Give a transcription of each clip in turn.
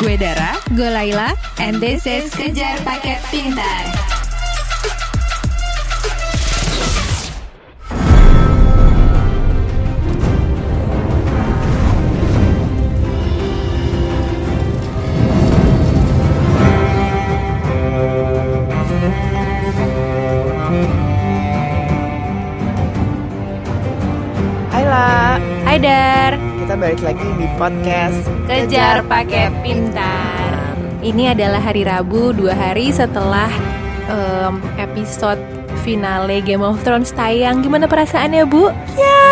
Gue Dara, gue Laila, and this is Kejar Paket Pintar. Hai La, Hai Dar, kita balik lagi di podcast Kejar Paket Pintar. Ini adalah hari Rabu, dua hari setelah em, episode finale Game of Thrones tayang. Gimana perasaannya Bu? Ya.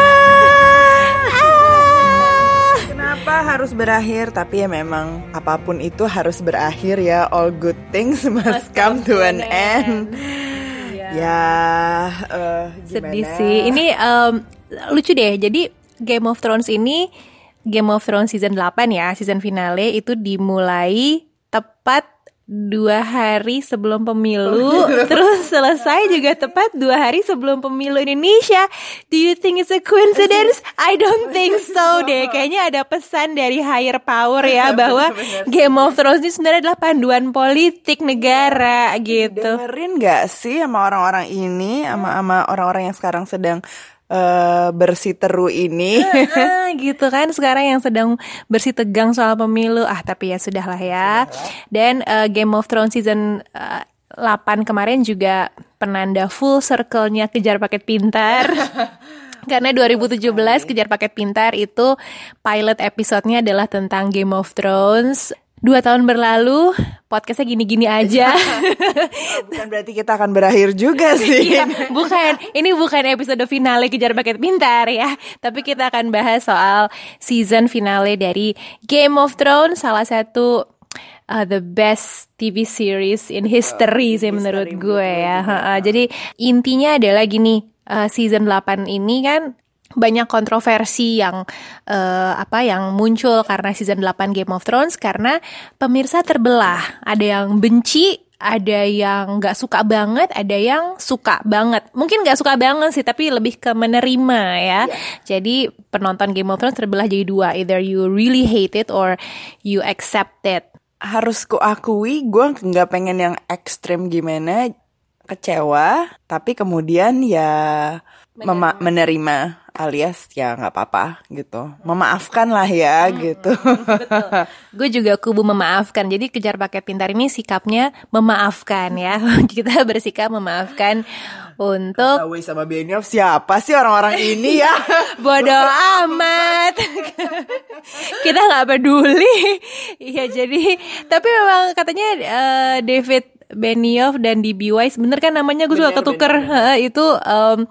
Ah. Kenapa harus berakhir? Tapi ya memang apa pun itu harus berakhir ya. All good things must come to an end. Ya, eh, Sedih gimana? sih. Ini em, lucu deh. Jadi Game of Thrones ini Game of Thrones season 8 ya, season finale itu dimulai tepat dua hari sebelum pemilu, terus selesai juga tepat dua hari sebelum pemilu Indonesia. Do you think it's a coincidence? I don't think so deh. Kayaknya ada pesan dari higher power ya bahwa Game of Thrones ini sebenarnya adalah panduan politik negara gitu. dengerin gak sih sama orang-orang ini, sama sama orang-orang yang sekarang sedang eh, bersiteru ini? Gitu kan sekarang yang sedang bersih tegang soal pemilu. Ah tapi ya sudahlah ya. Dan eh, Game of Thrones season eh, 8 kemarin juga penanda full circle-nya kejar paket pintar. Karena 2017 Kejar Paket Pintar itu pilot episodenya adalah tentang Game of Thrones. Dua tahun berlalu, podcastnya gini-gini aja. Bukan berarti kita akan berakhir juga sih. Iya, bukan. Ini bukan episode finale Kejar Paket Pintar ya. Tapi kita akan bahas soal season finale dari Game of Thrones, salah satu uh, the best TV series in history sih menurut gue ya. Ha-ha. Jadi intinya adalah gini, uh, season 8 ini kan banyak kontroversi yang eh, apa yang muncul karena season 8 Game of Thrones karena pemirsa terbelah. Ada yang benci, ada yang nggak suka banget, ada yang suka banget. Mungkin nggak suka banget sih, tapi lebih ke menerima ya. Jadi penonton Game of Thrones terbelah jadi dua, either you really hate it or you accept it. harus kuakui gue nggak pengen yang ekstrim gimana kecewa tapi kemudian ya mema- menerima alias ya nggak apa-apa gitu memaafkan lah ya gitu Gue juga kubu memaafkan. Jadi kejar paket pintar ini sikapnya memaafkan ya. Kita bersikap memaafkan untuk Tahu sama Benioff siapa sih orang-orang ini ya bodoh amat. Kita nggak peduli. Iya jadi tapi memang katanya eh, David Benioff dan D.B. Wise bener kan namanya gue suka ketuker bener, itu em,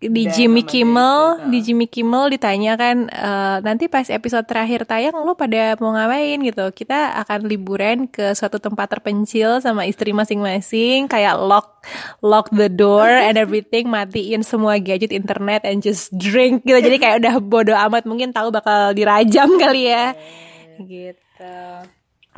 di Dan Jimmy Kimmel David, di Jimmy Kimmel ditanya kan eh, nanti pas episode terakhir tayang lo pada mau ngapain gitu. Kita akan liburan ke suatu tempat terpencil sama istri masing-masing kayak lock lock the door and everything matiin semua gadget internet and just drink gitu. Jadi kayak udah bodoh amat mungkin tahu bakal dirajam kali ya. Gitu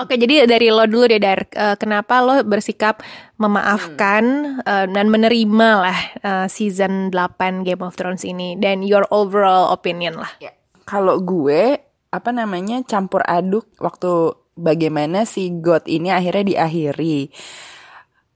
Oke, jadi dari lo dulu deh, Dar. Eh, kenapa lo bersikap memaafkan eh, dan menerima lah eh, season 8 Game of Thrones ini dan your overall opinion lah. kalau gue apa namanya campur aduk waktu bagaimana si God ini akhirnya diakhiri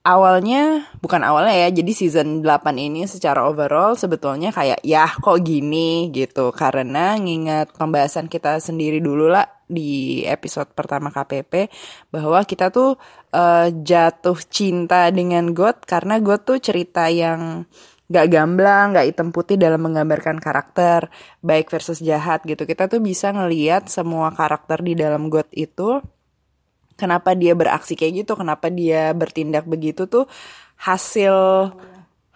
awalnya bukan awalnya ya jadi season 8 ini secara overall sebetulnya kayak ya kok gini gitu karena ngingat pembahasan kita sendiri dulu lah di episode pertama KPP bahwa kita tuh eh, jatuh cinta dengan God karena God tuh cerita yang gak gamblang, gak hitam putih dalam menggambarkan karakter baik versus jahat gitu. Kita tuh bisa ngeliat semua karakter di dalam God itu kenapa dia beraksi kayak gitu, kenapa dia bertindak begitu tuh hasil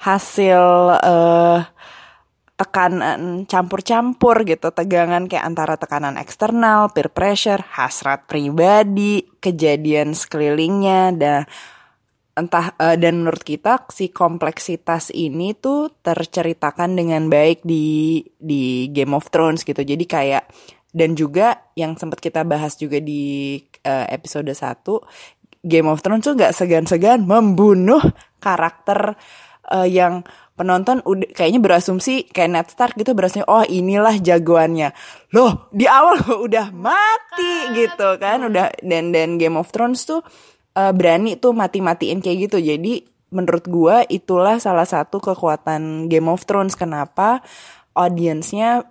hasil eh tekanan campur-campur gitu, tegangan kayak antara tekanan eksternal, peer pressure, hasrat pribadi, kejadian sekelilingnya dan entah eh, dan menurut kita si kompleksitas ini tuh terceritakan dengan baik di di Game of Thrones gitu. Jadi kayak dan juga yang sempat kita bahas juga di eh, episode 1 Game of Thrones tuh gak segan-segan membunuh karakter eh, yang penonton udah kayaknya berasumsi kayak Ned Stark gitu berasumsi oh inilah jagoannya. Loh di awal udah mati gitu kan udah dan dan Game of Thrones tuh uh, berani tuh mati-matiin kayak gitu. Jadi menurut gua itulah salah satu kekuatan Game of Thrones. Kenapa audiensnya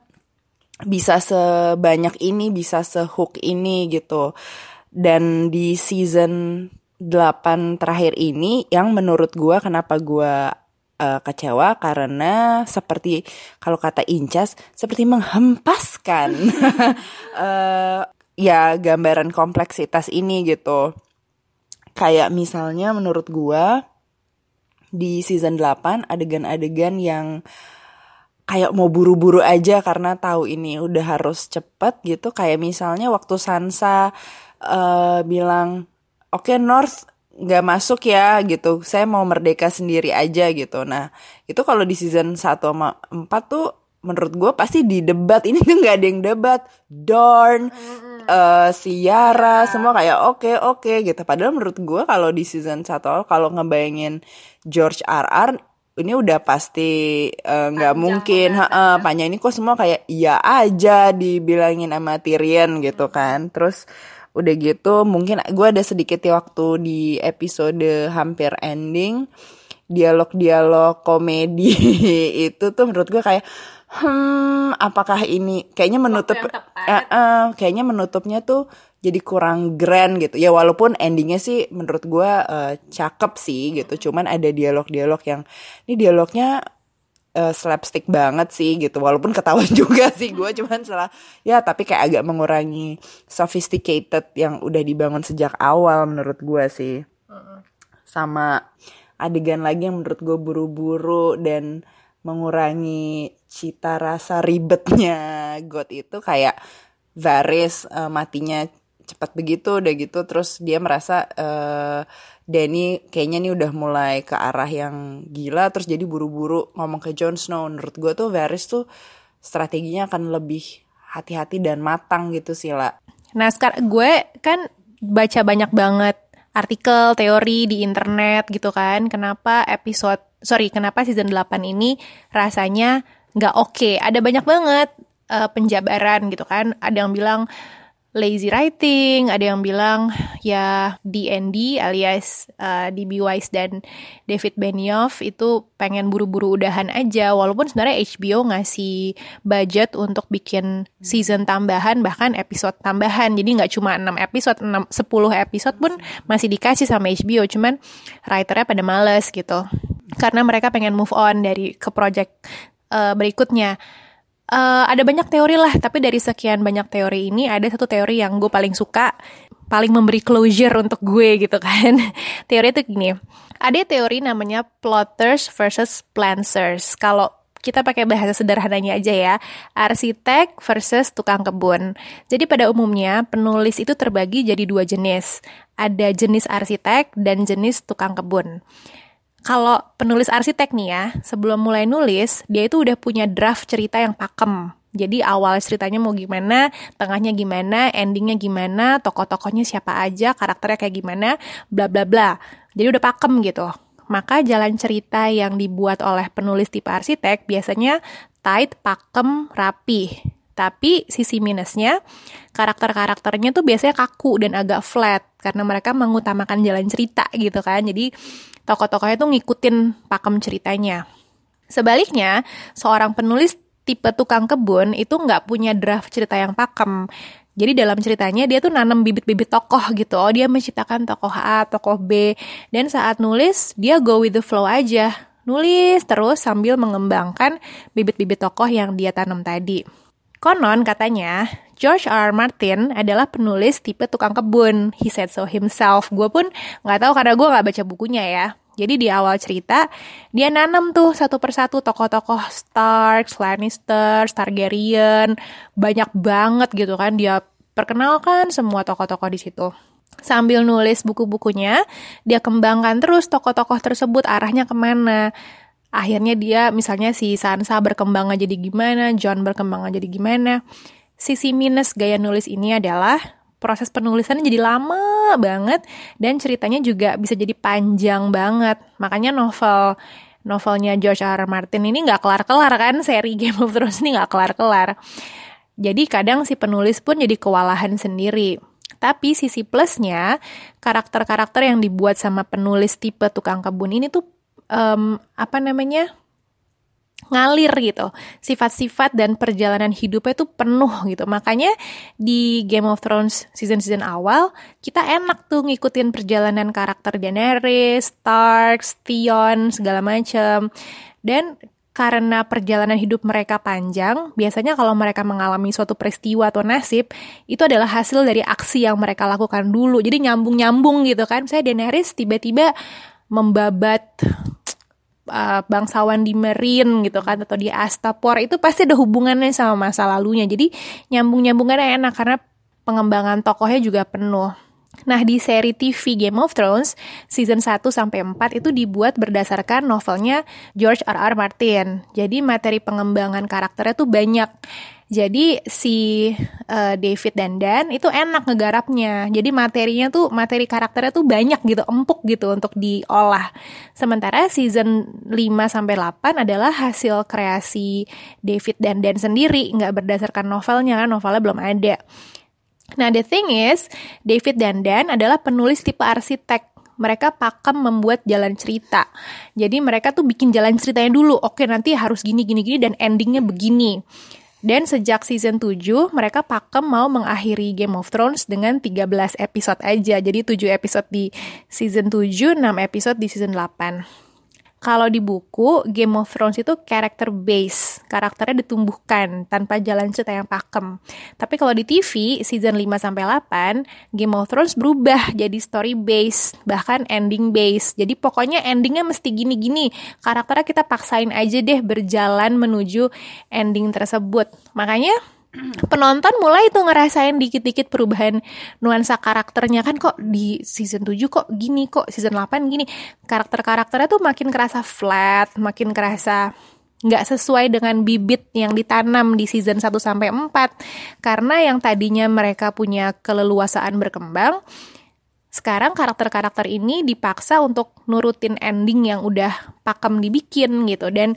bisa sebanyak ini bisa sehook ini gitu. Dan di season 8 terakhir ini yang menurut gua kenapa gua uh, kecewa karena seperti kalau kata Incas seperti menghempaskan uh, ya gambaran kompleksitas ini gitu. Kayak misalnya menurut gua di season 8 adegan-adegan yang kayak mau buru-buru aja karena tahu ini udah harus cepet gitu kayak misalnya waktu Sansa uh, bilang oke okay, North nggak masuk ya gitu. Saya mau merdeka sendiri aja gitu. Nah itu kalau di season 1 sama 4 tuh menurut gue pasti di debat. Ini tuh nggak ada yang debat. Dorn uh, si Yara semua kayak oke okay, oke okay, gitu. Padahal menurut gue kalau di season 1 kalau ngebayangin George R.R. ini udah pasti eh, nggak uh, mungkin. uh, panjang. Ini kok semua kayak iya aja dibilangin sama Tyrion gitu kan. Terus udah gitu mungkin gue ada sedikit ya waktu di episode hampir ending dialog-dialog komedi itu tuh menurut gue kayak hmm apakah ini? Kayaknya menutup uh, uh, kayaknya menutupnya tuh jadi kurang grand gitu. Ya walaupun endingnya sih menurut gue uh, cakep sih gitu. Cuman ada dialog-dialog yang ini dialognya uh, slapstick banget sih gitu. Walaupun ketahuan juga sih gue cuman salah. Ya tapi kayak agak mengurangi sophisticated yang udah dibangun sejak awal menurut gue sih. Sama adegan lagi yang menurut gue buru-buru dan mengurangi cita rasa ribetnya God itu kayak Varys uh, matinya cepat begitu udah gitu terus dia merasa uh, Danny kayaknya nih udah mulai ke arah yang gila terus jadi buru-buru ngomong ke Jon Snow menurut gue tuh Varys tuh strateginya akan lebih hati-hati dan matang gitu sih lah. Nah sekarang gue kan baca banyak banget artikel, teori di internet gitu kan. Kenapa episode, sorry, kenapa season 8 ini rasanya nggak oke. Okay. Ada banyak banget uh, penjabaran gitu kan. Ada yang bilang lazy writing, ada yang bilang ya D&D alias uh, D.B. Wise dan David Benioff itu pengen buru-buru udahan aja walaupun sebenarnya HBO ngasih budget untuk bikin season tambahan bahkan episode tambahan jadi nggak cuma 6 episode 6, 10 episode pun masih dikasih sama HBO cuman writernya pada males gitu karena mereka pengen move on dari ke project uh, berikutnya uh, ada banyak teori lah, tapi dari sekian banyak teori ini ada satu teori yang gue paling suka, paling memberi closure untuk gue gitu kan. teori itu gini, ada teori namanya plotters versus planters. Kalau kita pakai bahasa sederhananya aja ya, arsitek versus tukang kebun. Jadi pada umumnya penulis itu terbagi jadi dua jenis. Ada jenis arsitek dan jenis tukang kebun kalau penulis arsitek nih ya, sebelum mulai nulis, dia itu udah punya draft cerita yang pakem. Jadi awal ceritanya mau gimana, tengahnya gimana, endingnya gimana, tokoh-tokohnya siapa aja, karakternya kayak gimana, bla bla bla. Jadi udah pakem gitu. Maka jalan cerita yang dibuat oleh penulis tipe arsitek biasanya tight, pakem, rapi. Tapi sisi minusnya, karakter-karakternya tuh biasanya kaku dan agak flat karena mereka mengutamakan jalan cerita gitu kan. Jadi tokoh-tokohnya tuh ngikutin pakem ceritanya. Sebaliknya, seorang penulis tipe tukang kebun itu nggak punya draft cerita yang pakem. Jadi dalam ceritanya dia tuh nanam bibit-bibit tokoh gitu. Oh, dia menciptakan tokoh A, tokoh B. Dan saat nulis, dia go with the flow aja. Nulis terus sambil mengembangkan bibit-bibit tokoh yang dia tanam tadi. Konon katanya, George R. R. Martin adalah penulis tipe tukang kebun. He said so himself. Gue pun nggak tahu karena gue nggak baca bukunya ya. Jadi di awal cerita, dia nanam tuh satu persatu tokoh-tokoh Stark, Lannister, Targaryen, banyak banget gitu kan. Dia perkenalkan semua tokoh-tokoh di situ. Sambil nulis buku-bukunya, dia kembangkan terus tokoh-tokoh tersebut arahnya ke mana akhirnya dia misalnya si Sansa berkembang jadi gimana, John berkembang jadi gimana. Sisi minus gaya nulis ini adalah proses penulisannya jadi lama banget dan ceritanya juga bisa jadi panjang banget. Makanya novel novelnya George R. R. Martin ini nggak kelar-kelar kan seri Game of Thrones ini nggak kelar-kelar. Jadi kadang si penulis pun jadi kewalahan sendiri. Tapi sisi plusnya, karakter-karakter yang dibuat sama penulis tipe tukang kebun ini tuh um, apa namanya ngalir gitu. Sifat-sifat dan perjalanan hidupnya itu penuh gitu. Makanya di Game of Thrones season-season awal kita enak tuh ngikutin perjalanan karakter Daenerys, Stark, Theon, segala macem. Dan karena perjalanan hidup mereka panjang, biasanya kalau mereka mengalami suatu peristiwa atau nasib, itu adalah hasil dari aksi yang mereka lakukan dulu. Jadi nyambung-nyambung gitu kan. Saya Daenerys tiba-tiba membabat uh, bangsawan di Merin gitu kan atau di Astapor itu pasti ada hubungannya sama masa lalunya. Jadi nyambung-nyambungannya enak karena pengembangan tokohnya juga penuh. Nah, di seri TV Game of Thrones season 1 sampai 4 itu dibuat berdasarkan novelnya George R. R. Martin. Jadi materi pengembangan karakternya tuh banyak. Jadi si uh, David dan Dan itu enak ngegarapnya. Jadi materinya tuh materi karakternya tuh banyak gitu, empuk gitu untuk diolah. Sementara season 5 sampai 8 adalah hasil kreasi David dan Dan sendiri, nggak berdasarkan novelnya, novelnya belum ada. Nah, the thing is, David dan Dan adalah penulis tipe arsitek mereka pakem membuat jalan cerita. Jadi mereka tuh bikin jalan ceritanya dulu. Oke, nanti harus gini gini gini dan endingnya begini. Dan sejak season 7, mereka pakem mau mengakhiri Game of Thrones dengan 13 episode aja. Jadi 7 episode di season 7, 6 episode di season 8 kalau di buku Game of Thrones itu karakter base, karakternya ditumbuhkan tanpa jalan cerita yang pakem. Tapi kalau di TV season 5 sampai 8, Game of Thrones berubah jadi story base, bahkan ending base. Jadi pokoknya endingnya mesti gini-gini. Karakternya kita paksain aja deh berjalan menuju ending tersebut. Makanya penonton mulai tuh ngerasain dikit-dikit perubahan nuansa karakternya. Kan kok di season 7 kok gini kok season 8 gini. Karakter-karakternya tuh makin kerasa flat makin kerasa nggak sesuai dengan bibit yang ditanam di season 1 sampai 4 karena yang tadinya mereka punya keleluasaan berkembang sekarang karakter-karakter ini dipaksa untuk nurutin ending yang udah pakem dibikin gitu. Dan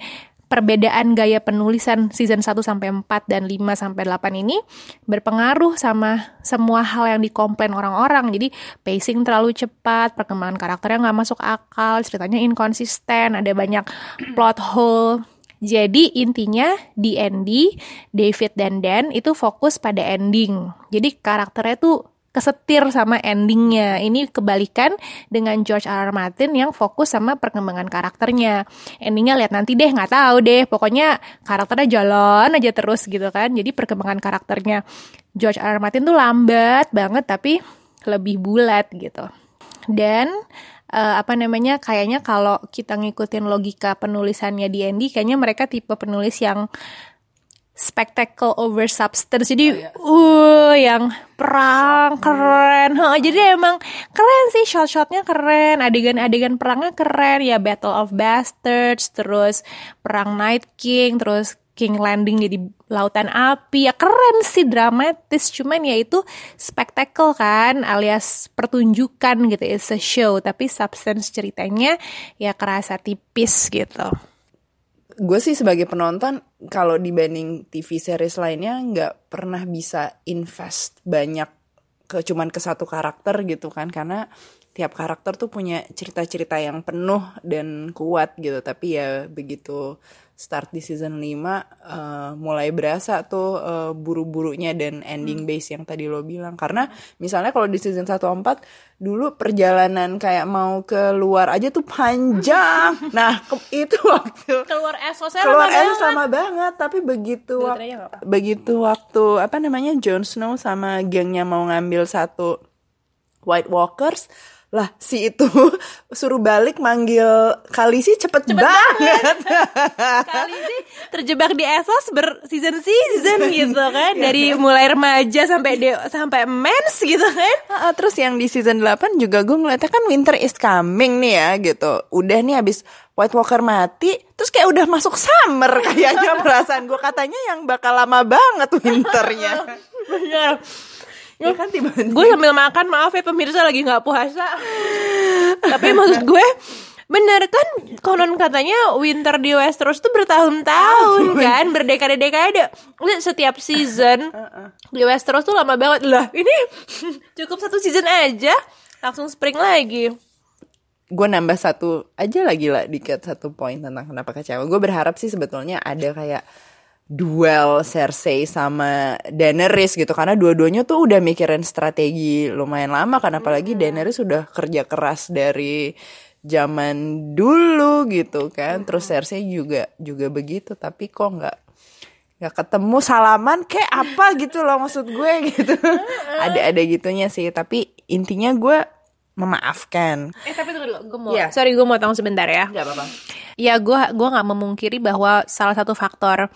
perbedaan gaya penulisan season 1 sampai 4 dan 5 sampai 8 ini berpengaruh sama semua hal yang dikomplain orang-orang. Jadi pacing terlalu cepat, perkembangan karakternya nggak masuk akal, ceritanya inkonsisten, ada banyak plot hole. Jadi intinya di Andy, David dan Dan itu fokus pada ending. Jadi karakternya tuh kesetir sama endingnya. Ini kebalikan dengan George R. R. Martin yang fokus sama perkembangan karakternya. Endingnya lihat nanti deh, nggak tahu deh. Pokoknya karakternya jalan aja terus gitu kan. Jadi perkembangan karakternya George R. R. Martin tuh lambat banget tapi lebih bulat gitu. Dan uh, apa namanya kayaknya kalau kita ngikutin logika penulisannya di Andy kayaknya mereka tipe penulis yang spectacle over substance. Jadi oh, iya. uh yang perang keren. Huh, jadi emang keren sih shot-shotnya keren adegan-adegan perangnya keren. Ya Battle of Bastards terus perang Night King terus King Landing jadi lautan api. Ya keren sih dramatis. Cuman ya itu spektakel kan alias pertunjukan gitu. It's a show tapi substance ceritanya ya kerasa tipis gitu gue sih sebagai penonton kalau dibanding TV series lainnya nggak pernah bisa invest banyak ke cuman ke satu karakter gitu kan. Karena tiap karakter tuh punya cerita-cerita yang penuh dan kuat gitu tapi ya begitu start di season 5 uh, eh, mulai berasa tuh uh, buru-burunya dan ending hmm. base yang tadi lo bilang karena misalnya kalau di season 1 4 dulu perjalanan kayak mau keluar aja tuh panjang. nah, ke, itu waktu keluar esosnya keluar lama sama banget, tapi begitu waktu begitu waktu apa namanya Jon Snow sama gengnya mau ngambil satu White Walkers lah si itu suruh balik manggil Kalisi cepet, cepet banget. banget. Kalisi terjebak di Esos ber season season gitu kan iya. dari mulai remaja sampai de sampai mens gitu kan. Uh, terus yang di season 8 juga gue ngeliatnya kan winter is coming nih ya gitu. Udah nih abis White Walker mati, terus kayak udah masuk summer kayaknya perasaan gue katanya yang bakal lama banget winternya. Benar ya kan tiba-tiba. Gue sambil makan maaf ya pemirsa lagi nggak puasa. Tapi maksud gue Bener kan konon katanya winter di Westeros tuh bertahun-tahun kan berdekade-dekade. Setiap season di Westeros tuh lama banget. Lah ini cukup satu season aja langsung spring lagi. Gue nambah satu aja lagi lah dikit satu poin tentang kenapa kecewa. Gue berharap sih sebetulnya ada kayak duel Cersei sama Daenerys gitu. Karena dua-duanya tuh udah mikirin strategi lumayan lama kan. Apalagi Daenerys sudah kerja keras dari zaman dulu gitu kan. Terus Cersei juga juga begitu. Tapi kok nggak nggak ketemu salaman kayak apa gitu loh maksud gue gitu. Ada ada gitunya sih. Tapi intinya gue memaafkan. Eh tapi tunggu dulu, gue mau Iya. Sorry gue mau tahu sebentar ya. Nggak apa-apa Ya gue gua nggak memungkiri bahwa salah satu faktor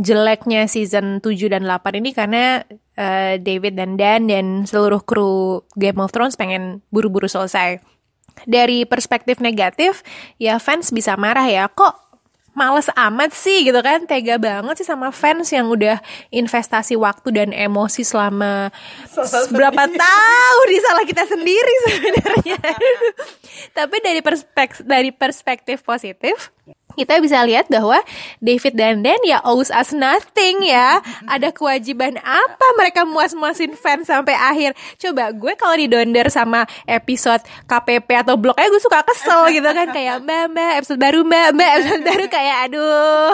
jeleknya season 7 dan 8 ini karena eh, David dan Dan dan seluruh kru Game of Thrones pengen buru-buru selesai. Dari perspektif negatif, ya fans bisa marah ya, kok males amat sih gitu kan, tega banget sih sama fans yang udah investasi waktu dan emosi selama berapa tahun di salah kita sendiri sebenarnya. Tapi dari perspektif dari perspektif positif, kita bisa lihat bahwa David dan Dan ya owes us nothing ya. Ada kewajiban apa mereka muas-muasin fans sampai akhir? Coba gue kalau didonder sama episode KPP atau blognya gue suka kesel gitu kan kayak mbak mbak episode baru mbak mbak episode baru kayak aduh.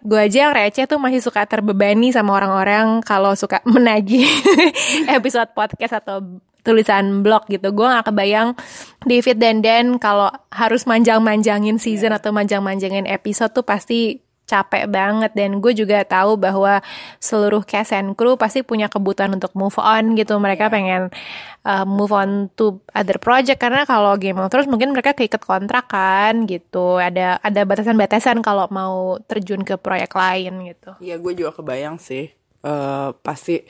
Gue aja yang receh tuh masih suka terbebani sama orang-orang kalau suka menaji episode podcast atau tulisan blog gitu. Gue gak kebayang David dan Dan kalau harus manjang-manjangin season atau manjang-manjangin episode tuh pasti capek banget. Dan gue juga tahu bahwa seluruh cast and crew pasti punya kebutuhan untuk move on gitu. Mereka pengen uh, move on to other project. Karena kalau Game of Thrones mungkin mereka keikat kontrak kan gitu. Ada ada batasan-batasan kalau mau terjun ke proyek lain gitu. Iya gue juga kebayang sih. Eh Pasti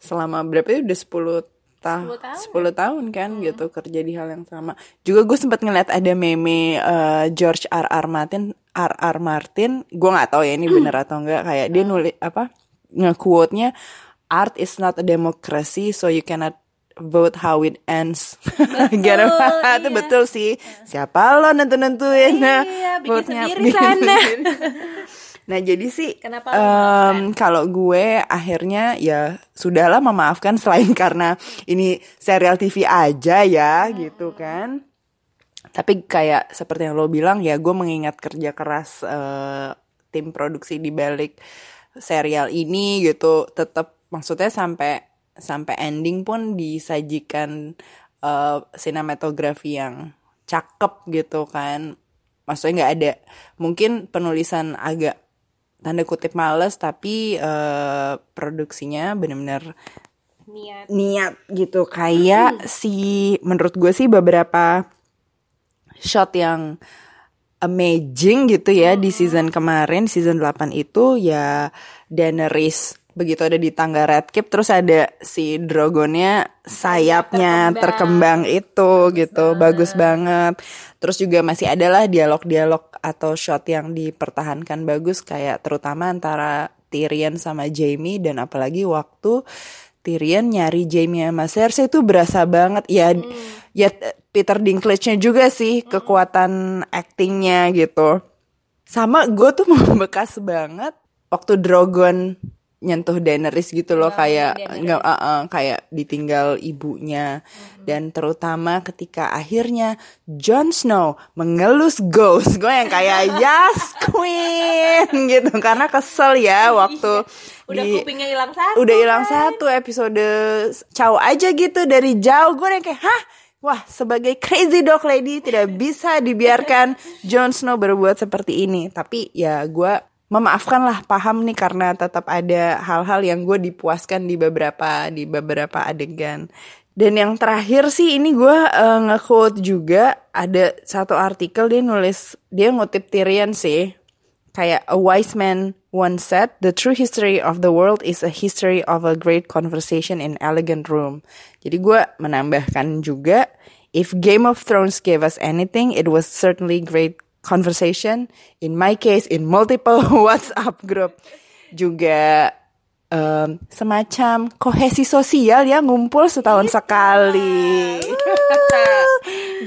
selama berapa ya? Udah 10 tahun 10 tahun kan gitu kerja di hal yang sama. Juga gue sempat ngeliat ada meme eh, George R R Martin R R Martin. Gue nggak tahu ya ini bener atau enggak kayak dia nulis apa nge-quote nya art is not a democracy so you cannot vote how it ends. Gitu. itu betul sih. Siapa lo nentu nentuin Iya, bikin sendiri sana. Nah jadi sih Kenapa em, kalau gue akhirnya ya sudahlah memaafkan selain karena ini serial TV aja ya gitu kan. Tapi kayak seperti yang lo bilang ya gue mengingat kerja keras eh, tim produksi di balik serial ini gitu. Tetap maksudnya sampai sampai ending pun disajikan eh, sinematografi yang cakep gitu kan. Maksudnya nggak ada mungkin penulisan agak tanda kutip males tapi eh, produksinya bener-bener niat. niat gitu. Kayak si menurut gue sih beberapa shot yang amazing gitu ya di season kemarin season 8 itu ya Daenerys begitu ada di tangga Red Keep terus ada si dragonnya sayapnya terkembang, itu gitu bagus banget. Terus juga masih adalah dialog-dialog atau shot yang dipertahankan bagus kayak terutama antara Tyrion sama Jaime dan apalagi waktu Tyrion nyari Jaime sama Cersei itu berasa banget. Ya ya Peter Dinklage-nya juga sih kekuatan actingnya gitu. Sama gue tuh membekas banget waktu Drogon nyentuh Daenerys gitu loh kayak nggak uh, uh, kayak ditinggal ibunya. Dan terutama ketika akhirnya Jon Snow mengelus Ghost. Gue yang kayak yes queen gitu. Karena kesel ya waktu udah di- kupingnya hilang satu udah hilang satu episode caw aja gitu dari jauh. Gue yang kayak hah? Wah sebagai crazy dog lady tidak bisa dibiarkan Jon Snow berbuat seperti ini. Tapi ya gue memaafkan lah paham nih karena tetap ada hal-hal yang gue dipuaskan di beberapa di beberapa adegan dan yang terakhir sih ini gue eh, nge-quote juga ada satu artikel dia nulis dia ngutip Tyrion sih kayak a wise man once said, the true history of the world is a history of a great conversation in elegant room. Jadi gue menambahkan juga, if Game of Thrones gave us anything, it was certainly great conversation. In my case, in multiple WhatsApp group. Juga em, semacam kohesi sosial ya ngumpul setahun sekali.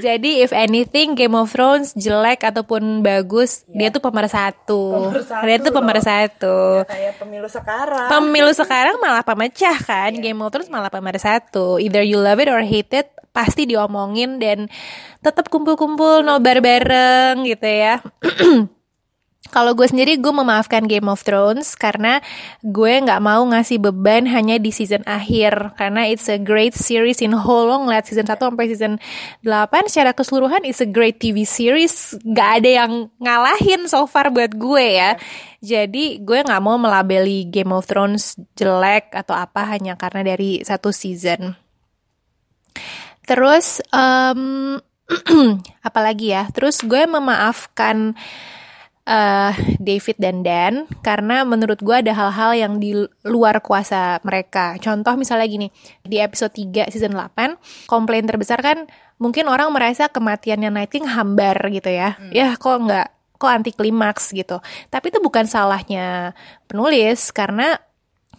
Jadi if anything Game of Thrones jelek ataupun bagus, dia tuh pemersatu. Pemersatu dia tuh pemersatu. Kayak pemilu sekarang. Pemilu sekarang malah pemecah kan, Game of Thrones malah pemersatu. Either you love it or hate it, pasti diomongin dan tetap kumpul-kumpul nobar bareng gitu ya. Kalau gue sendiri gue memaafkan Game of Thrones karena gue nggak mau ngasih beban hanya di season akhir. Karena it's a great series in whole long ngeliat season 1 sampai season 8 secara keseluruhan it's a great TV series. Gak ada yang ngalahin so far buat gue ya. Jadi gue nggak mau melabeli Game of Thrones jelek atau apa hanya karena dari satu season. Terus um, apalagi ya? Terus gue memaafkan uh, David dan Dan karena menurut gue ada hal-hal yang di luar kuasa mereka. Contoh misalnya gini, di episode 3 season 8, komplain terbesar kan mungkin orang merasa kematiannya Night King hambar gitu ya. Hmm. Ya kok nggak kok anti klimaks gitu. Tapi itu bukan salahnya penulis karena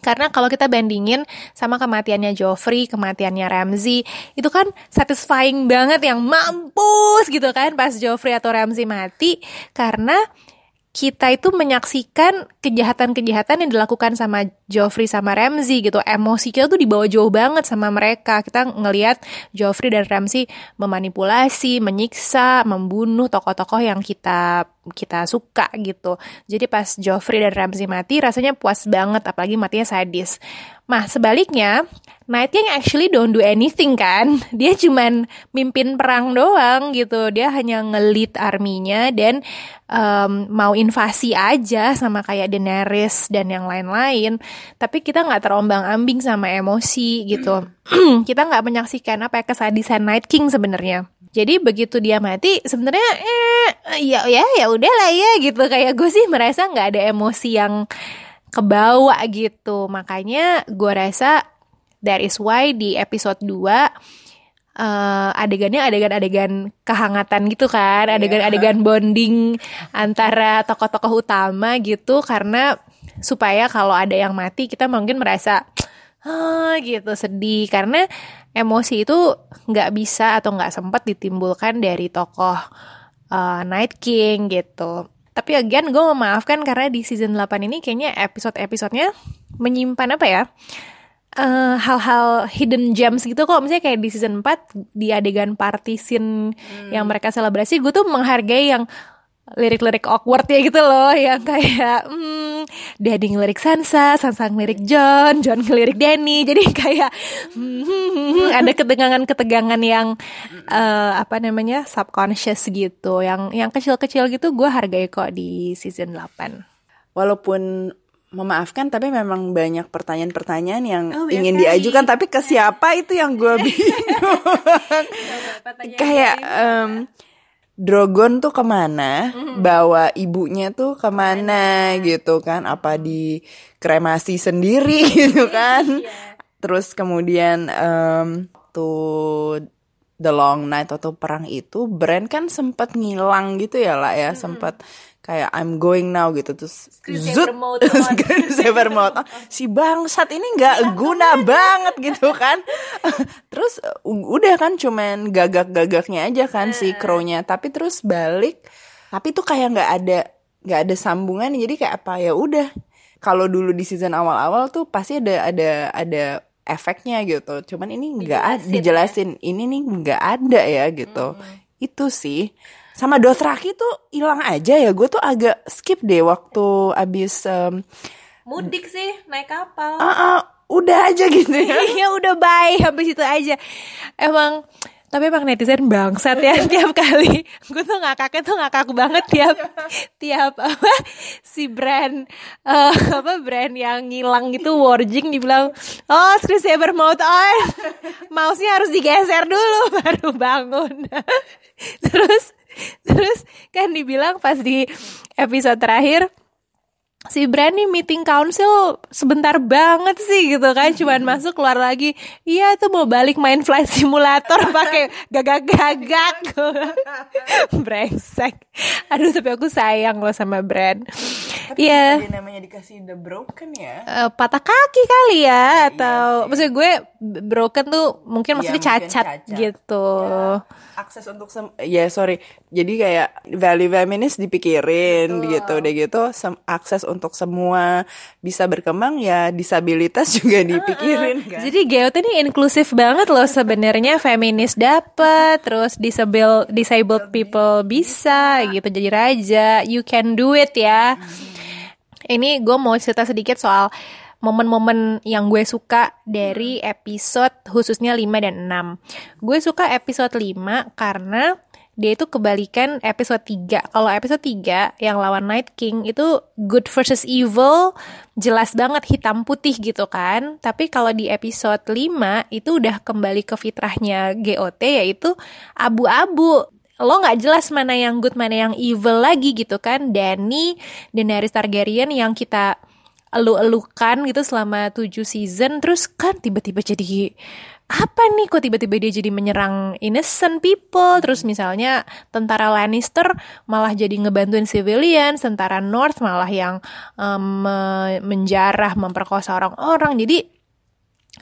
karena kalau kita bandingin sama kematiannya Joffrey, kematiannya Ramsey, itu kan satisfying banget yang mampus gitu kan pas Joffrey atau Ramsey mati karena kita itu menyaksikan kejahatan-kejahatan yang dilakukan sama Joffrey sama Ramsey gitu. Emosi kita tuh dibawa jauh banget sama mereka. Kita ngelihat Joffrey dan Ramsey memanipulasi, menyiksa, membunuh tokoh-tokoh yang kita kita suka gitu. Jadi pas Joffrey dan Ramsey mati rasanya puas banget apalagi matinya sadis. Nah, sebaliknya, Night King actually don't do anything kan. Dia cuman mimpin perang doang gitu. Dia hanya ngelit arminya dan um, mau invasi aja sama kayak Daenerys dan yang lain-lain. Tapi kita nggak terombang ambing sama emosi gitu. kita nggak menyaksikan apa ya kesadisan Night King sebenarnya. Jadi begitu dia mati sebenarnya eh ya ya ya udahlah ya gitu kayak gue sih merasa nggak ada emosi yang kebawa gitu. Makanya gue rasa that is why di episode 2 uh, adegannya adegan-adegan kehangatan gitu kan, iya. adegan-adegan bonding antara tokoh-tokoh utama gitu karena supaya kalau ada yang mati kita mungkin merasa ah gitu sedih karena emosi itu nggak bisa atau nggak sempat ditimbulkan dari tokoh uh, Night King gitu. Tapi again gue memaafkan karena di season 8 ini kayaknya episode-episodenya menyimpan apa ya? hal eh, hal-hal hidden gems gitu kok misalnya kayak di season 4 di adegan party scene hmm. yang mereka selebrasi gue tuh menghargai yang lirik-lirik awkward ya gitu loh yang kayak hmm, Daddy ngelirik Sansa, Sansa ngelirik John, John ngelirik Danny. Jadi kayak hmm, ada ketegangan-ketegangan yang uh, apa namanya subconscious gitu. Yang yang kecil-kecil gitu gue hargai kok di season 8 walaupun memaafkan tapi memang banyak pertanyaan-pertanyaan yang oh, ingin diajukan. Tapi ke siapa itu yang gue bingung? Kayak um, Drogon tuh ke mana, mm-hmm. bawa ibunya tuh ke mana gitu kan, apa di kremasi sendiri gitu kan, yeah. terus kemudian um, tuh The Long Night atau perang itu, brand kan sempat ngilang gitu ya lah ya, mm-hmm. sempat kayak I'm going now gitu. Terus zut saber mode si bangsat ini nggak iya, guna banget gitu kan. Terus udah kan cuman gagak-gagaknya aja kan si crownya. Tapi terus balik tapi tuh kayak nggak ada nggak ada sambungan. Jadi kayak apa ya udah. Kalau dulu di season awal-awal tuh pasti ada ada ada efeknya gitu. Cuman ini nggak ada dijelasin ini nih nggak ada ya gitu. Hmm. itu sih sama Dothraki tuh hilang aja ya. Gue tuh agak skip deh waktu abis um, mudik sih naik kapal. Uh, uh, udah aja gitu ya. Iya udah bye. Habis itu aja. Emang tapi emang netizen bangsat ya tiap kali. Gue tuh ngakaknya tuh ngakak banget tiap tiap apa si brand uh, apa brand yang ngilang gitu warjing dibilang oh Saber mau on mouse-nya harus digeser dulu baru bangun. Terus Terus kan dibilang pas di episode terakhir si Brandy meeting council sebentar banget sih gitu kan. Cuman masuk keluar lagi iya tuh mau balik main flight simulator pakai gagak-gagak. Brengsek. Aduh tapi aku sayang loh sama Brand Tapi Iya. kenapa dia namanya dikasih The Broken ya? Eh, patah kaki kali ya atau maksud gue broken tuh mungkin maksudnya Iya, mungkin cacat, cacat. gitu. akses untuk sem ya sorry jadi kayak value feminis dipikirin gitu udah gitu sem- akses untuk semua bisa berkembang ya disabilitas juga dipikirin kan Jadi GOT ini inklusif banget loh sebenarnya feminis dapat, terus disabled disabled people bisa gitu jadi raja. You can do it ya. Ini gue mau cerita sedikit soal momen-momen yang gue suka dari episode khususnya 5 dan 6. Gue suka episode 5 karena dia itu kebalikan episode 3. Kalau episode 3 yang lawan Night King itu good versus evil jelas banget hitam putih gitu kan. Tapi kalau di episode 5 itu udah kembali ke fitrahnya GOT yaitu abu-abu lo nggak jelas mana yang good mana yang evil lagi gitu kan. Dany Daenerys Targaryen yang kita elu-elukan gitu selama 7 season. Terus kan tiba-tiba jadi apa nih? Kok tiba-tiba dia jadi menyerang innocent people? Terus misalnya tentara Lannister malah jadi ngebantuin civilian tentara North malah yang me- menjarah memperkosa orang-orang. Jadi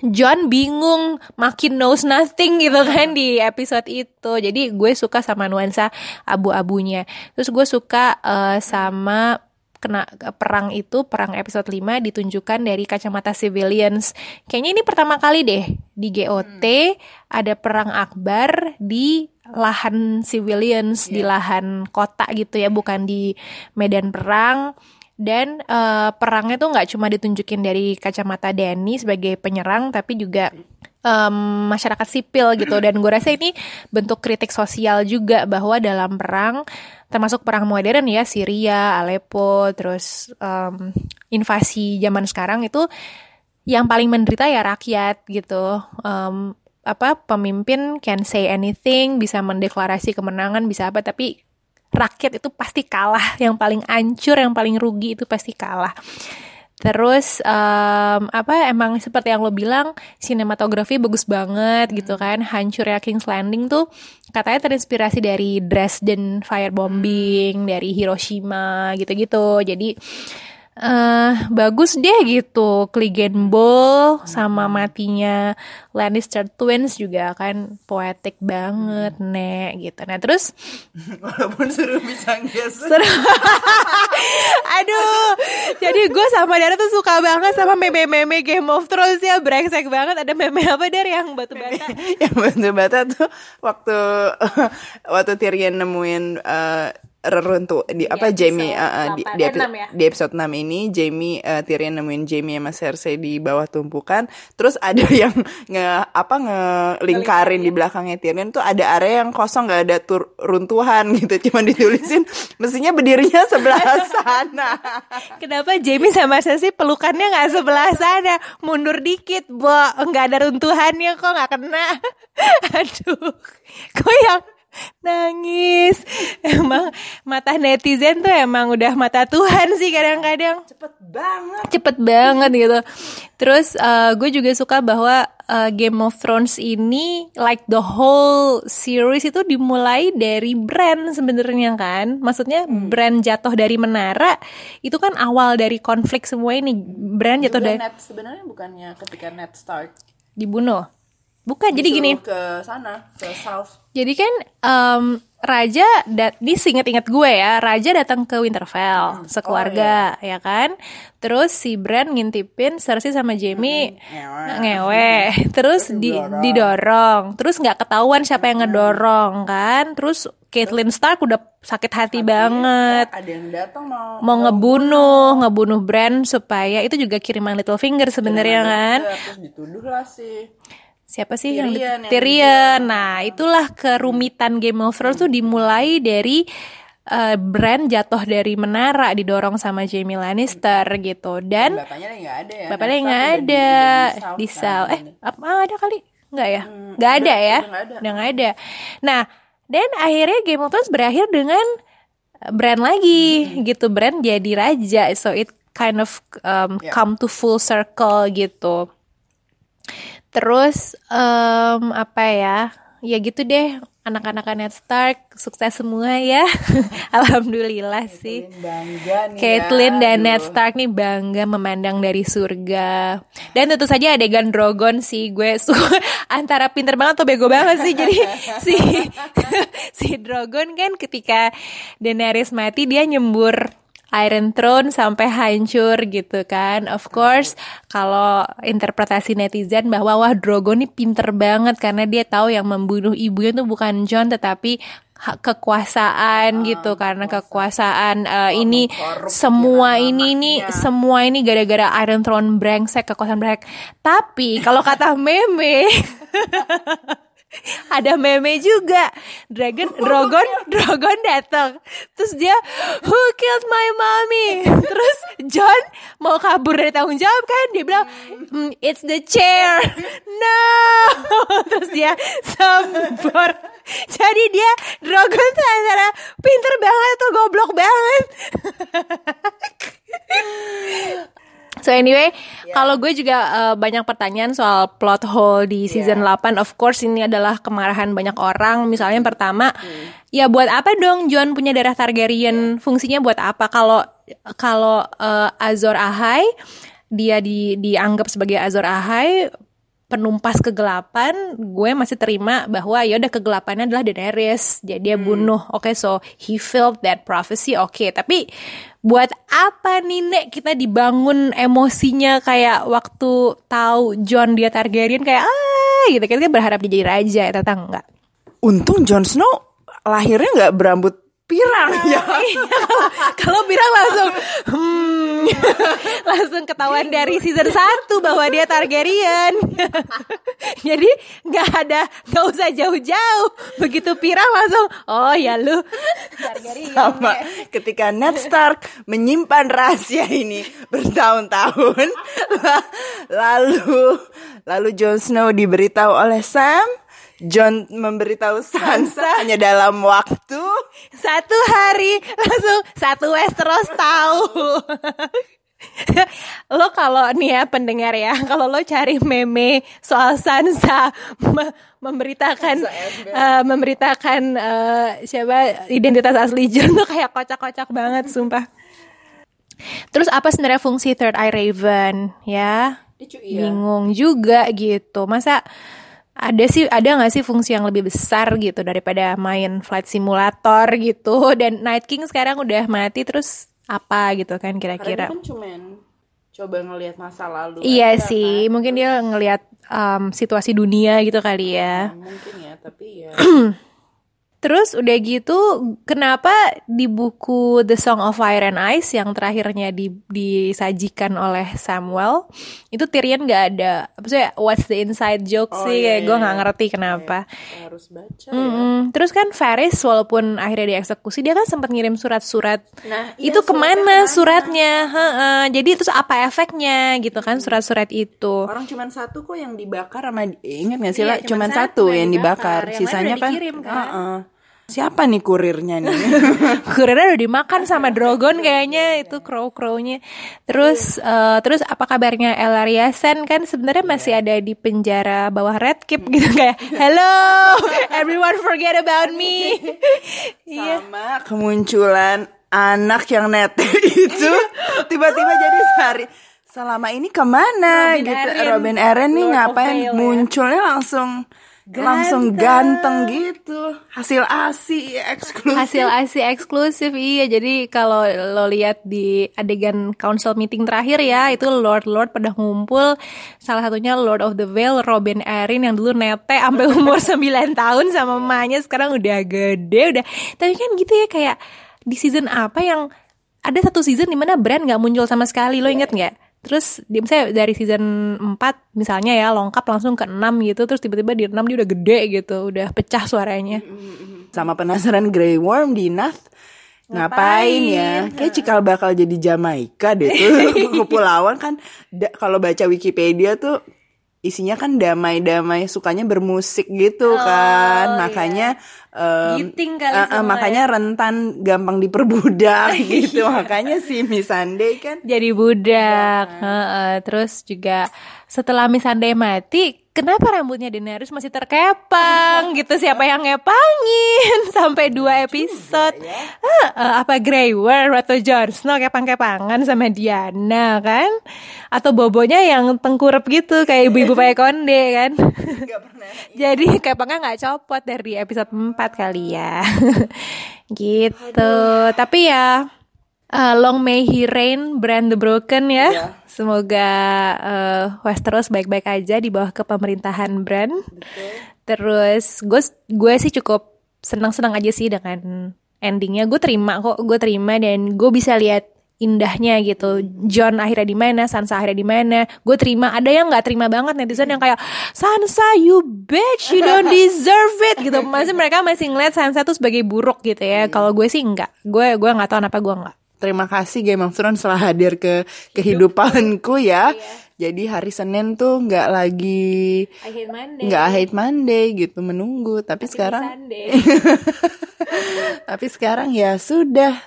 John bingung, makin knows nothing gitu kan di episode itu. Jadi gue suka sama nuansa abu-abunya. Terus gue suka eh, sama kena perang itu, perang episode 5 ditunjukkan dari kacamata civilians. Kayaknya ini pertama kali deh di GOT ada perang akbar di lahan civilians, di lahan kota gitu ya, bukan di medan perang dan eh, perangnya tuh nggak cuma ditunjukin dari kacamata Dany sebagai penyerang tapi juga em, masyarakat sipil gitu dan gue rasa ini bentuk kritik sosial juga bahwa dalam perang termasuk perang modern ya Syria, Aleppo, terus em, invasi zaman sekarang itu yang paling menderita ya rakyat gitu. Em, apa pemimpin can say anything, bisa mendeklarasi kemenangan, bisa apa tapi rakyat itu pasti kalah. Yang paling ancur, yang paling rugi itu pasti kalah. Terus em, apa emang seperti yang lo bilang sinematografi bagus banget gitu kan hancurnya King's Landing tuh katanya terinspirasi dari Dresden firebombing dari Hiroshima gitu-gitu jadi eh bagus deh gitu. Clegane Bowl sama matinya Lannister twins juga kan poetik banget nek gitu. Nah terus walaupun suruh bisa guess Aduh, jadi gue sama Dara tuh suka banget sama meme-meme Game of Thrones ya. Brengsek banget. Ada meme apa dari yang batu bata? yang batu bata tuh waktu waktu Tyrion nemuin eh, reruntuh di, apa episode Jamie eh, eh, di, delapan- di, eh, epi- enam ya? di episode 6 ini Jamie eh, Tyrion nemuin Jamie sama Cersei di bawah tumpukan terus ada yang nge apa ngelingkarin di belakangnya Tyrion tuh ada area yang kosong nggak ada tur, runtuhan gitu cuma ditulisin mestinya berdirinya sebelah sana Kenapa Jamie sama Cersei pelukannya nggak sebelah sana? Mundur dikit, bo, nggak ada runtuhannya kok nggak kena. Aduh, kok yang nangis? Emang mata netizen tuh emang udah mata Tuhan sih kadang-kadang. cepet banget cepet banget gitu. Terus eh, gue juga suka bahwa eh, Game of Thrones ini like the whole series itu dimulai dari brand sebenarnya kan. Maksudnya brand jatuh dari menara itu kan awal dari konflik semua ini. Brand jatuh dari sebenarnya bukannya ketika Net start dibunuh. Bukan, jadi gini. disuruh ke sana ke south. Jadi kan em, raja dat ini inget-inget gue ya, raja datang ke Winterfell sekeluarga ya kan. Terus si Bran ngintipin Cersei sama Jamie ngewe, terus di, didorong, terus nggak ketahuan siapa yang ngedorong kan. Terus Caitlyn Stark udah sakit hati banget. ada yang datang mau mau ngebunuh, ngebunuh Bran supaya itu juga kiriman Littlefinger sebenarnya kan. terus dituduh lah sih Siapa sih yang Tyrion yang Tyrion. Nah, itulah kerumitan Game of Thrones tuh dimulai dari eh, Bran jatuh dari menara didorong sama Jaime Lannister gitu. Dan bapaknya nggak ada ya? Bapaknya nggak ada. di Sal kan. eh apa ada kali? Nggak ya? Nggak ada ya? udah nggak ada. nah dan akhirnya Game of Thrones berakhir dengan Bran lagi gitu. Bran jadi raja. So it kind of um, Ya. come to full circle gitu terus em, apa ya ya gitu deh anak-anak Ned Stark sukses semua ya. Alhamdulillah sih. Bangga nih Caitlyn ya. dan Aduh. Ned Stark nih bangga memandang dari surga. Dan tentu saja adegan Drogon sih gue suka antara pinter banget atau bego banget sih. Jadi si si Drogon kan ketika Daenerys mati dia nyembur Iron Throne sampai hancur gitu kan. Of course, kalau interpretasi netizen bahwa wah Drogon ini pinter banget karena dia tahu yang membunuh ibunya tuh bukan Jon tetapi kekuasaan gitu karena kekuasaan eh, ini semua ini nih semua ini gara-gara Iron Throne brengsek kekuasaan brengsek. Tapi kalau kata meme ada meme juga. Dragon Drogon Drogon datang. Terus dia who killed my mommy? Terus John mau kabur dari tanggung jawab kan? Dia bilang "Mm, it's the chair. No. Terus dia sambor jadi dia Drogon tuh antara pinter banget atau goblok banget So anyway, kalau gue juga eh, banyak pertanyaan soal plot hole di season 8. Of course ini adalah kemarahan banyak orang. Misalnya yang pertama, ya buat apa dong John punya darah Targaryen? Fungsinya buat apa? Kalau kalau eh, Azor Ahai dia di dianggap sebagai Azor Ahai penumpas kegelapan, gue masih terima bahwa ya udah kegelapannya adalah Daenerys, jadi dia bunuh. Oke, so he filled that prophecy. Oke, tapi buat apa nih Nek kita dibangun emosinya kayak waktu tahu John dia Targaryen kayak ah gitu kan kita berharap dia jadi raja ya ternyata enggak. Untung Jon Snow lahirnya nggak berambut pirang ya. Kalau bilang langsung hmm, langsung ketahuan dari season 1 bahwa dia Targaryen. Jadi nggak ada nggak usah jauh-jauh. Begitu pirang langsung oh ya lu Targaryen. Sama ketika Ned Stark menyimpan rahasia ini bertahun-tahun, lalu lalu Jon Snow diberitahu oleh Sam, John memberitahu Sansa hanya dalam waktu Satu hari langsung satu Westeros tahu. lo kalau nih ya pendengar ya, kalau lo cari meme soal Sansa me- memberitakan eh, memberitakan eh, siapa identitas asli Jon tuh kayak kocak-kocak banget sumpah. Terus apa sebenarnya fungsi Third Eye Raven ya? Bingung juga gitu. Masa ada sih ada nggak sih fungsi yang lebih besar gitu daripada main flight simulator gitu dan Night King sekarang udah mati terus apa gitu kan kira-kira kan cuman coba ngelihat masa lalu. iya aja, sih mungkin dia ngelihat um, situasi dunia gitu kali ya kan. Mungkin ya, tapi ya Terus udah gitu, kenapa di buku The Song of Fire and Ice yang terakhirnya di, disajikan oleh Samuel, itu Tyrion gak ada, maksudnya what's the inside joke Oh, sih, iya, gue iya. nggak ngerti kenapa. harus baca ya. Mm-mm. Terus kan Varys walaupun akhirnya dieksekusi, dia kan sempat ngirim surat-surat. Nah, iya, itu ke mana ke mana? suratnya? Heeh. Jadi terus apa efeknya gitu kan surat-surat itu? Orang cuman satu kok yang dibakar sama ingat gak Iya, sih lah cuman cuman satu satu yang dibakar. dibakar, Yang sisanya kan, dikirim, kan? Heeh. Siapa nih kurirnya nih Kurirnya udah dimakan sama Drogon kayaknya itu crow-crownya. Terus eh, terus apa kabarnya Elaria Sen kan sebenarnya masih ada di penjara bawah Red Keep gitu kayak hello everyone forget about me. Iya. sama kemunculan anak yang nete itu tiba-tiba jadi sehari selama ini ke mana Robin gitu Arryn. Robin Arryn nih Lord ngapain ya. munculnya langsung langsung ganteng gitu. Hasil asi eksklusif. Hasil ASI eksklusif iya. Jadi kalau lo lihat di adegan council meeting terakhir ya itu Lord Lord pada ngumpul. Salah satunya Lord of the Vale Robin Arryn yang dulu nete sampai umur 9 tahun sama mamanya sekarang udah gede udah. Tapi kan gitu ya kayak di season apa yang ada satu season di mana brand nggak muncul sama sekali. Lo inget nggak Terus dia misalnya dari season 4 misalnya ya lengkap langsung ke 6 gitu terus tiba-tiba di 6 dia udah gede gitu, udah pecah suaranya. sama penasaran Grey Worm di Nath ngapain, ya? Kayak cikal bakal jadi Jamaika deh tuh kepulauan kan. Da- kalau baca Wikipedia tuh isinya kan damai-damai sukanya bermusik gitu kan. makanya em, Giting kali eh, semua makanya rentan gampang diperbudak gitu. Makanya si Miss Sunday kan jadi budak. Heeh, terus juga setelah Missandei mati, kenapa rambutnya Daenerys masih terkepang gitu? Siapa yang ngepangin sampai dua episode? Heeh, apa Grey Worm atau Jon Snow kepang-kepangan sama Diana kan? Atau bobonya yang tengkurap gitu kayak ibu-ibu pakai konde kan? Jadi kepangnya nggak copot dari episode 4 kali ya. gitu. Tapi ya Uh, long may he reign, Brand the Broken ya. Iya. Semoga uh, Westeros baik-baik aja di bawah kepemerintahan Brand. Terus gue gue sih cukup senang-senang aja sih dengan endingnya. Gue terima kok, gue terima dan gue bisa lihat indahnya gitu. John akhirnya di mana, Sansa akhirnya di mana. Gue terima. Ada yang nggak terima banget netizen yang kayak Sansa you bitch, you don't deserve it gitu. Masih mereka masih ngeliat Sansa tuh sebagai buruk gitu ya. Kalau gue sih enggak. Gue gue nggak tahu kenapa gue enggak. Terima kasih Game of Thrones telah hadir ke kehidupanku ya. Jadi hari Senin tuh nggak lagi nggak hate Monday gitu menunggu. Tapi sekarang tapi sekarang ya sudah.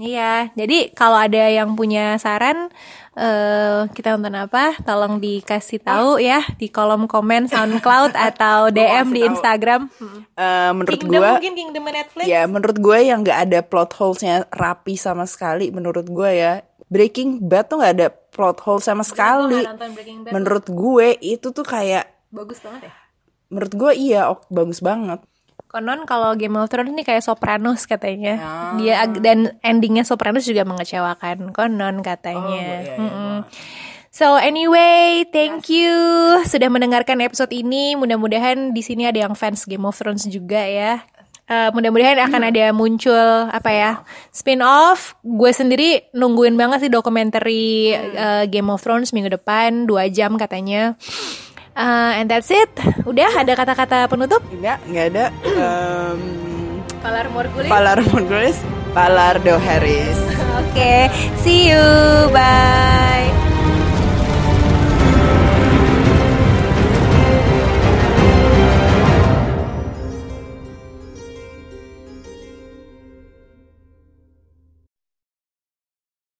Iya, jadi kalau ada yang punya saran eh kita nonton apa, tolong dikasih tahu ya di kolom komen SoundCloud atau DM di Instagram. Eh, menurut Kingdom gua mungkin Kingdom Netflix. ya menurut gue yang nggak ada plot holesnya rapi sama sekali menurut gue ya. Breaking Bad tuh nggak ada plot hole sama sekali. Menurut gue itu tuh kayak Bagus banget ya. menurut gue iya ok, bagus banget. Konon kalau Game of Thrones ini kayak Sopranos katanya. Dia ag- dan endingnya Sopranos juga mengecewakan. Konon katanya. Mm-mm. So anyway, thank you sudah mendengarkan episode ini. Mudah-mudahan di sini ada yang fans Game of Thrones juga ya. Eh, mudah-mudahan akan ada muncul apa ya spin off. Gue sendiri nungguin banget sih dokumenter eh, Game of Thrones minggu depan dua jam katanya. Eh, and that's it. Udah ada kata-kata penutup? Enggak, nggak ada. Um, Valar Morghulis. Valar Morghulis, Valar Do Harris. Oke, see you. Bye.